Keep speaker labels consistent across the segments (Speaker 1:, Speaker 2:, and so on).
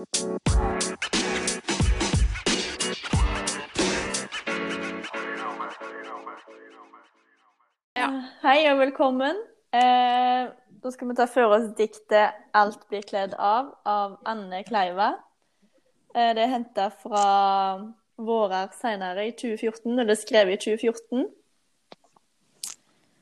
Speaker 1: Hei og velkommen. Eh, da skal vi ta for oss diktet 'Alt blir kledd av' av Anne Kleiva. Eh, det er henta fra Vårer senere i 2014, eller er skrevet i 2014.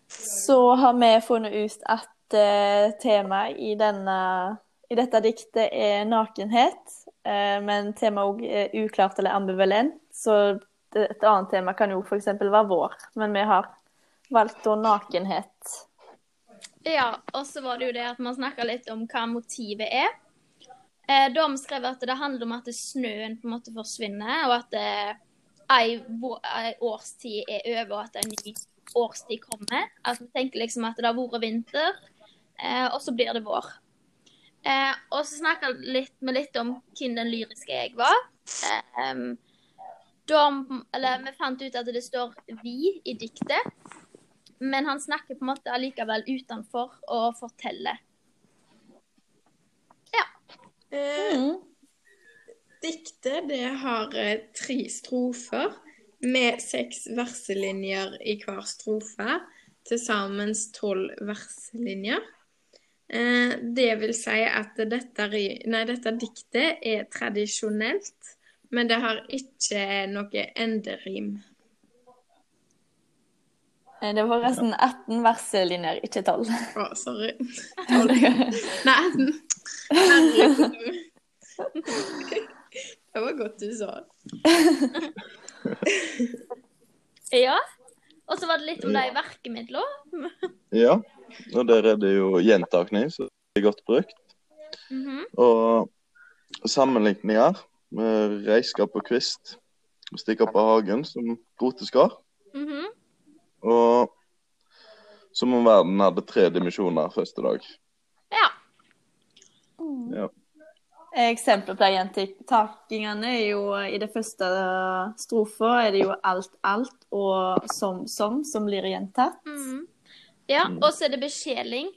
Speaker 1: Så har vi funnet ut at eh, temaet i, denne, i dette diktet er nakenhet. Eh, men temaet òg er uklart eller ambivalent, så et annet tema kan jo f.eks. være vår. Men vi har valgt da nakenhet.
Speaker 2: Ja, og så var det jo det at man snakka litt om hva motivet er. Da har vi skrevet at det handler om at snøen på en måte forsvinner, og at eh, ei, årstid er over, og at en ny årstid kommer. At vi tenker liksom at det har vært vinter, eh, og så blir det vår. Eh, og så snakka vi litt om hvem den lyriske jeg var. Eh, de, eller, vi fant ut at det står 'vi' i diktet. Men han snakker på en måte allikevel utenfor og forteller.
Speaker 3: Eh,
Speaker 1: Mm.
Speaker 3: diktet det har eh, tre strofer med seks verselinjer i hver strofe. Til sammen tolv verselinjer. Eh, det vil si at dette, nei, dette diktet er tradisjonelt, men det har ikke noe enderim.
Speaker 1: Eh, Det var forresten 18 verselinjer, ikke 12.
Speaker 3: Å, sorry. Nei, herregud. Det var godt du sa.
Speaker 2: Ja. Og så var det litt om de verkemidlene.
Speaker 4: Ja, og der er det jo gjentakning som er godt brukt.
Speaker 2: Mhm.
Speaker 4: Og sammenligninger med reiskap og kvist. Stikke opp av hagen som roteskar.
Speaker 2: Mhm.
Speaker 4: Og som om verden hadde tre dimensjoner første dag.
Speaker 2: Ja.
Speaker 4: Ja.
Speaker 1: Eksempler på de gjentakingene er jo i det første strofa er det jo alt, alt og som, som som blir gjentatt.
Speaker 2: Mhm. Ja. Og så er det besjeling.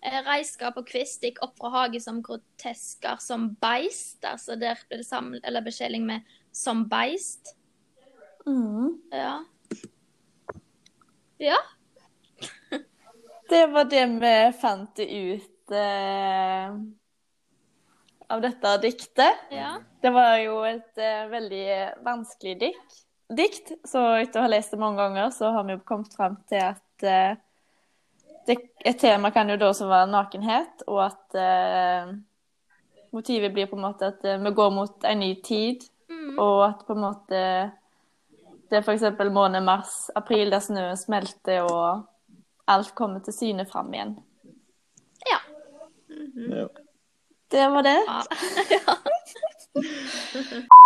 Speaker 2: Eh, Reiskap og kvist gikk opp fra hage som grotesker som beist. Altså der ble det samlet, eller beskjeling med som beist.
Speaker 1: Mm.
Speaker 2: Ja. Ja.
Speaker 1: Det var det vi fant ut eh, av dette diktet.
Speaker 2: Ja.
Speaker 1: Det var jo et eh, veldig vanskelig dikt, dikt, så etter å ha lest det mange ganger, så har vi jo kommet fram til at eh, det, et tema kan jo da også være nakenhet, og at eh, motivet blir på en måte at eh, vi går mot en ny tid,
Speaker 2: mm.
Speaker 1: og at på en måte det er f.eks. måned mars-april der snøen smelter og alt kommer til syne fram igjen.
Speaker 2: Ja.
Speaker 4: Ja.
Speaker 1: Det var det.
Speaker 2: ja.